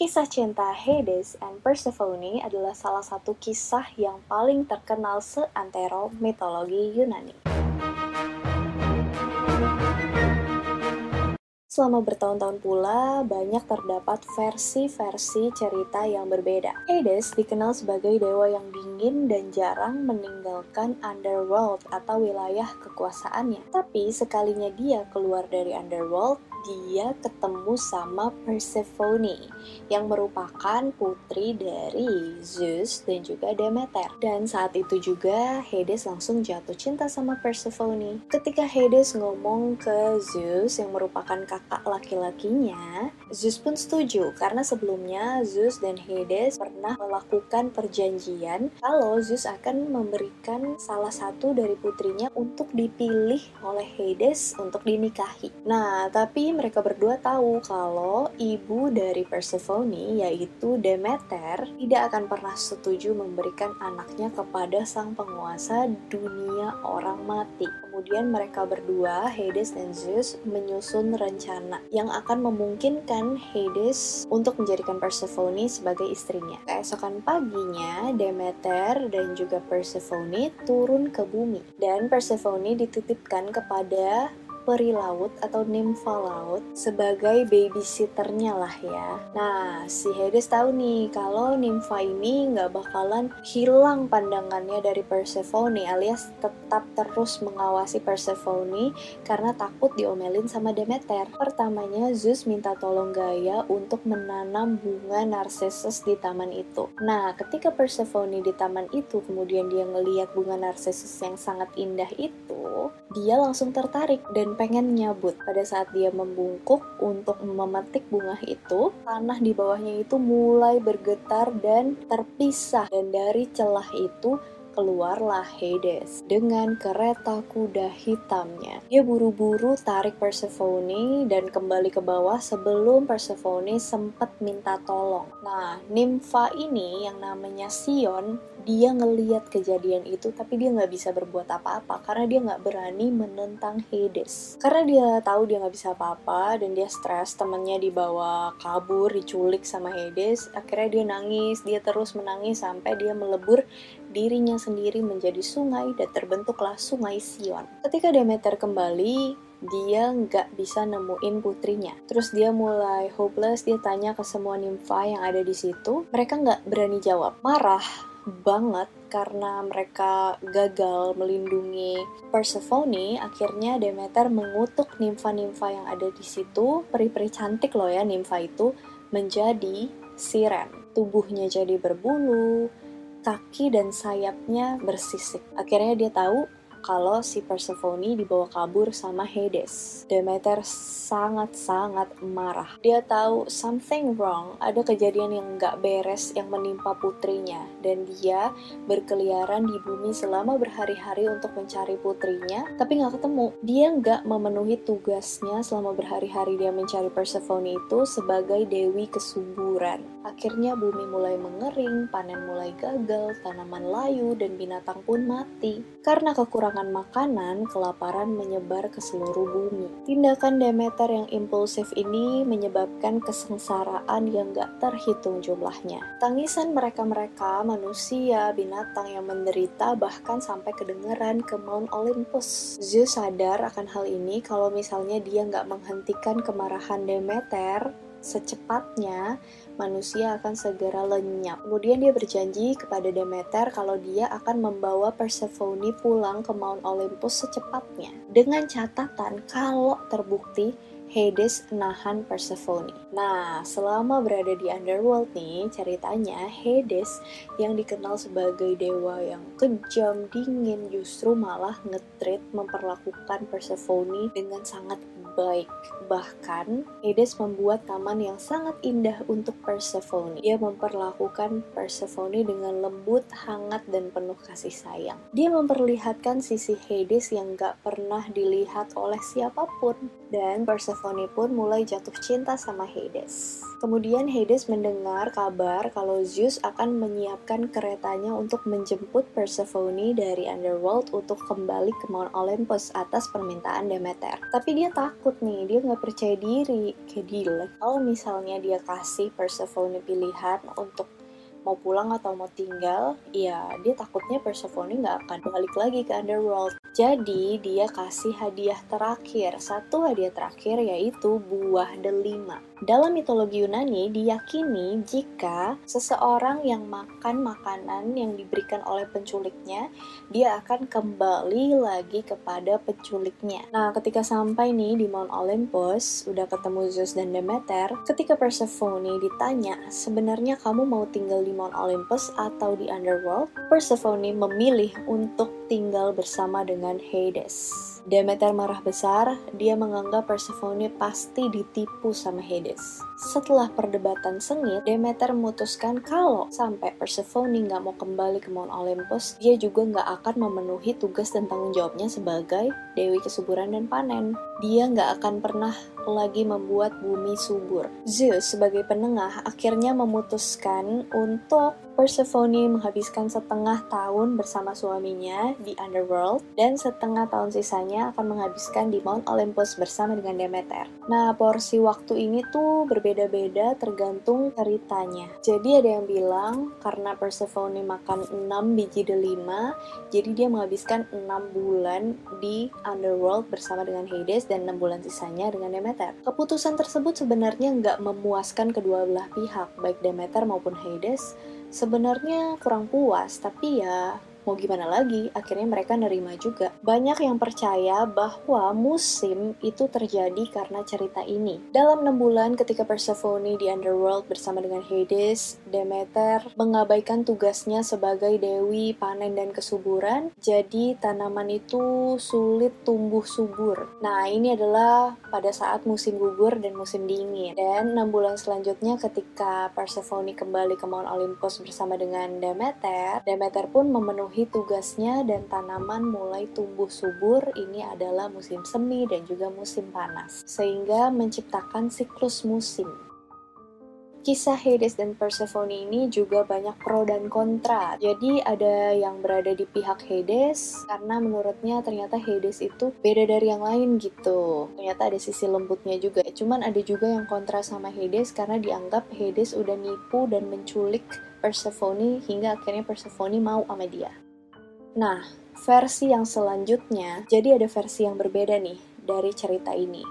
Kisah cinta Hades and Persephone adalah salah satu kisah yang paling terkenal seantero mitologi Yunani. Selama bertahun-tahun pula, banyak terdapat versi-versi cerita yang berbeda. Hades dikenal sebagai dewa yang dingin dan jarang meninggalkan underworld atau wilayah kekuasaannya. Tapi sekalinya dia keluar dari underworld, dia ketemu sama Persephone yang merupakan putri dari Zeus dan juga Demeter. Dan saat itu juga Hades langsung jatuh cinta sama Persephone. Ketika Hades ngomong ke Zeus yang merupakan kakak laki-lakinya, Zeus pun setuju karena sebelumnya Zeus dan Hades pernah melakukan perjanjian kalau Zeus akan memberikan salah satu dari putrinya untuk dipilih oleh Hades untuk dinikahi. Nah, tapi mereka berdua tahu kalau ibu dari Persephone yaitu Demeter tidak akan pernah setuju memberikan anaknya kepada sang penguasa dunia orang mati. Kemudian mereka berdua, Hades dan Zeus, menyusun rencana yang akan memungkinkan Hades untuk menjadikan Persephone sebagai istrinya. Keesokan paginya, Demeter dan juga Persephone turun ke bumi dan Persephone dititipkan kepada peri laut atau nimfa laut sebagai babysitternya lah ya. Nah, si Hades tahu nih kalau nimfa ini nggak bakalan hilang pandangannya dari Persephone alias tetap terus mengawasi Persephone karena takut diomelin sama Demeter. Pertamanya Zeus minta tolong Gaia untuk menanam bunga Narcissus di taman itu. Nah, ketika Persephone di taman itu kemudian dia ngeliat bunga Narcissus yang sangat indah itu, dia langsung tertarik dan pengen nyabut. Pada saat dia membungkuk untuk memetik bunga itu, tanah di bawahnya itu mulai bergetar dan terpisah. Dan dari celah itu keluarlah Hades dengan kereta kuda hitamnya. Dia buru-buru tarik Persephone dan kembali ke bawah sebelum Persephone sempat minta tolong. Nah, nimfa ini yang namanya Sion dia ngeliat kejadian itu tapi dia nggak bisa berbuat apa-apa karena dia nggak berani menentang Hades karena dia tahu dia nggak bisa apa-apa dan dia stres temennya dibawa kabur diculik sama Hades akhirnya dia nangis dia terus menangis sampai dia melebur dirinya sendiri menjadi sungai dan terbentuklah sungai Sion ketika Demeter kembali dia nggak bisa nemuin putrinya. Terus dia mulai hopeless, dia tanya ke semua nimfa yang ada di situ. Mereka nggak berani jawab. Marah, banget karena mereka gagal melindungi Persephone, akhirnya Demeter mengutuk nimfa-nimfa yang ada di situ, peri-peri cantik loh ya nimfa itu, menjadi siren. Tubuhnya jadi berbulu, kaki dan sayapnya bersisik. Akhirnya dia tahu kalau si Persephone dibawa kabur sama Hades. Demeter sangat-sangat marah. Dia tahu something wrong, ada kejadian yang nggak beres yang menimpa putrinya, dan dia berkeliaran di bumi selama berhari-hari untuk mencari putrinya, tapi nggak ketemu. Dia nggak memenuhi tugasnya selama berhari-hari dia mencari Persephone itu sebagai dewi kesuburan. Akhirnya bumi mulai mengering, panen mulai gagal, tanaman layu, dan binatang pun mati. Karena kekurangan kekurangan makanan, kelaparan menyebar ke seluruh bumi. Tindakan Demeter yang impulsif ini menyebabkan kesengsaraan yang gak terhitung jumlahnya. Tangisan mereka-mereka, manusia, binatang yang menderita bahkan sampai kedengeran ke Mount Olympus. Zeus sadar akan hal ini kalau misalnya dia nggak menghentikan kemarahan Demeter, secepatnya manusia akan segera lenyap. Kemudian dia berjanji kepada Demeter kalau dia akan membawa Persephone pulang ke Mount Olympus secepatnya. Dengan catatan kalau terbukti Hades nahan Persephone. Nah, selama berada di Underworld nih, ceritanya Hades yang dikenal sebagai dewa yang kejam, dingin, justru malah ngetrit memperlakukan Persephone dengan sangat baik. Bahkan, Hades membuat taman yang sangat indah untuk Persephone. Dia memperlakukan Persephone dengan lembut, hangat, dan penuh kasih sayang. Dia memperlihatkan sisi Hades yang gak pernah dilihat oleh siapa pun. Dan Persephone pun mulai jatuh cinta sama Hades. Kemudian Hades mendengar kabar kalau Zeus akan menyiapkan keretanya untuk menjemput Persephone dari Underworld untuk kembali ke Mount Olympus atas permintaan Demeter. Tapi dia takut nih, dia nggak percaya diri. Kayak gila. Kalau misalnya dia kasih Persephone pilihan untuk mau pulang atau mau tinggal, ya dia takutnya Persephone nggak akan balik lagi ke Underworld. Jadi dia kasih hadiah terakhir, satu hadiah terakhir yaitu buah delima. Dalam mitologi Yunani diyakini jika seseorang yang makan makanan yang diberikan oleh penculiknya, dia akan kembali lagi kepada penculiknya. Nah, ketika sampai nih di Mount Olympus, udah ketemu Zeus dan Demeter, ketika Persephone ditanya, sebenarnya kamu mau tinggal di Mount Olympus atau di Underworld? Persephone memilih untuk tinggal bersama dengan Hades. Demeter marah besar, dia menganggap Persephone pasti ditipu sama Hades. Setelah perdebatan sengit, Demeter memutuskan kalau sampai Persephone nggak mau kembali ke Mount Olympus, dia juga nggak akan memenuhi tugas dan tanggung jawabnya sebagai Dewi Kesuburan dan Panen. Dia nggak akan pernah lagi membuat bumi subur. Zeus sebagai penengah akhirnya memutuskan untuk Persephone menghabiskan setengah tahun bersama suaminya di Underworld dan setengah tahun sisanya akan menghabiskan di Mount Olympus bersama dengan Demeter. Nah, porsi waktu ini tuh berbeda-beda tergantung ceritanya. Jadi ada yang bilang karena Persephone makan 6 biji delima, jadi dia menghabiskan 6 bulan di Underworld bersama dengan Hades dan 6 bulan sisanya dengan Demeter. Keputusan tersebut sebenarnya nggak memuaskan kedua belah pihak, baik Demeter maupun Hades, sebenarnya kurang puas, tapi ya mau gimana lagi, akhirnya mereka nerima juga. Banyak yang percaya bahwa musim itu terjadi karena cerita ini. Dalam enam bulan ketika Persephone di Underworld bersama dengan Hades, Demeter mengabaikan tugasnya sebagai dewi panen dan kesuburan, jadi tanaman itu sulit tumbuh subur. Nah, ini adalah pada saat musim gugur dan musim dingin. Dan enam bulan selanjutnya ketika Persephone kembali ke Mount Olympus bersama dengan Demeter, Demeter pun memenuhi tugasnya dan tanaman mulai tumbuh subur ini adalah musim semi dan juga musim panas sehingga menciptakan siklus musim Kisah Hades dan Persephone ini juga banyak pro dan kontra. Jadi ada yang berada di pihak Hades karena menurutnya ternyata Hades itu beda dari yang lain gitu. Ternyata ada sisi lembutnya juga. Cuman ada juga yang kontra sama Hades karena dianggap Hades udah nipu dan menculik Persephone hingga akhirnya Persephone mau sama dia. Nah, versi yang selanjutnya, jadi ada versi yang berbeda nih dari cerita ini.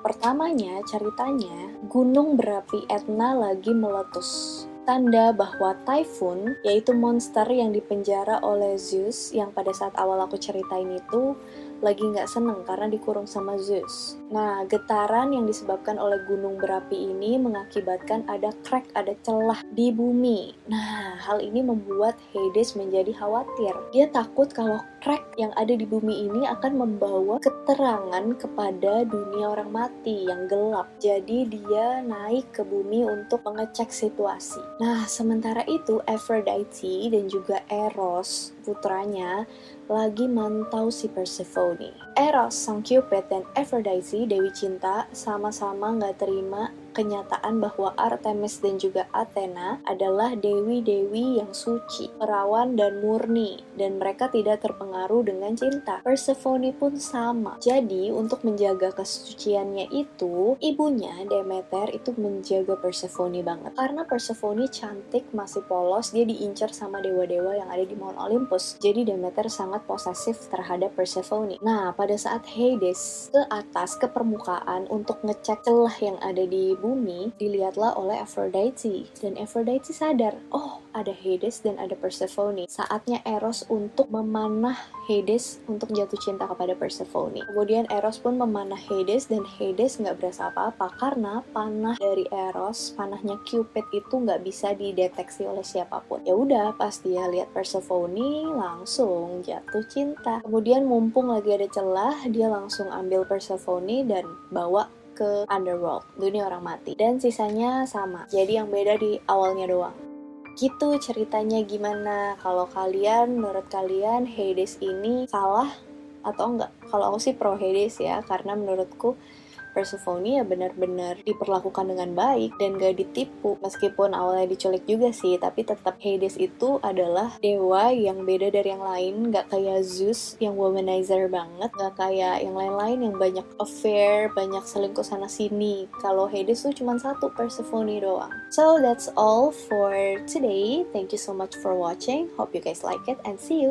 Pertamanya, ceritanya gunung berapi Etna lagi meletus. Tanda bahwa Typhoon, yaitu monster yang dipenjara oleh Zeus yang pada saat awal aku ceritain itu, lagi nggak seneng karena dikurung sama Zeus. Nah, getaran yang disebabkan oleh gunung berapi ini mengakibatkan ada crack, ada celah di bumi. Nah, hal ini membuat Hades menjadi khawatir. Dia takut kalau crack yang ada di bumi ini akan membawa keterangan kepada dunia orang mati yang gelap. Jadi dia naik ke bumi untuk mengecek situasi. Nah, sementara itu Aphrodite dan juga Eros, putranya, lagi mantau si Persephone. Eros, sang Cupid, dan Aphrodite, Dewi Cinta, sama-sama nggak terima kenyataan bahwa Artemis dan juga Athena adalah dewi-dewi yang suci, perawan dan murni, dan mereka tidak terpengaruh dengan cinta. Persephone pun sama. Jadi, untuk menjaga kesuciannya itu, ibunya Demeter itu menjaga Persephone banget. Karena Persephone cantik, masih polos, dia diincar sama dewa-dewa yang ada di Mount Olympus. Jadi Demeter sangat posesif terhadap Persephone. Nah, pada saat Hades ke atas, ke permukaan untuk ngecek celah yang ada di bumi dilihatlah oleh Aphrodite dan Aphrodite sadar, oh ada Hades dan ada Persephone. Saatnya Eros untuk memanah Hades untuk jatuh cinta kepada Persephone. Kemudian Eros pun memanah Hades dan Hades nggak berasa apa-apa karena panah dari Eros, panahnya Cupid itu nggak bisa dideteksi oleh siapa pun. Ya udah, pas dia lihat Persephone langsung jatuh cinta. Kemudian mumpung lagi ada celah, dia langsung ambil Persephone dan bawa ke underworld, dunia orang mati. Dan sisanya sama, jadi yang beda di awalnya doang. Gitu ceritanya gimana kalau kalian, menurut kalian Hades ini salah atau enggak? Kalau aku sih pro Hades ya, karena menurutku Persephone ya benar-benar diperlakukan dengan baik dan gak ditipu. Meskipun awalnya diculik juga sih, tapi tetap Hades itu adalah dewa yang beda dari yang lain, gak kayak Zeus yang womanizer banget, gak kayak yang lain-lain yang banyak affair, banyak selingkuh sana sini. Kalau Hades tuh cuma satu Persephone doang. So that's all for today. Thank you so much for watching. Hope you guys like it and see you.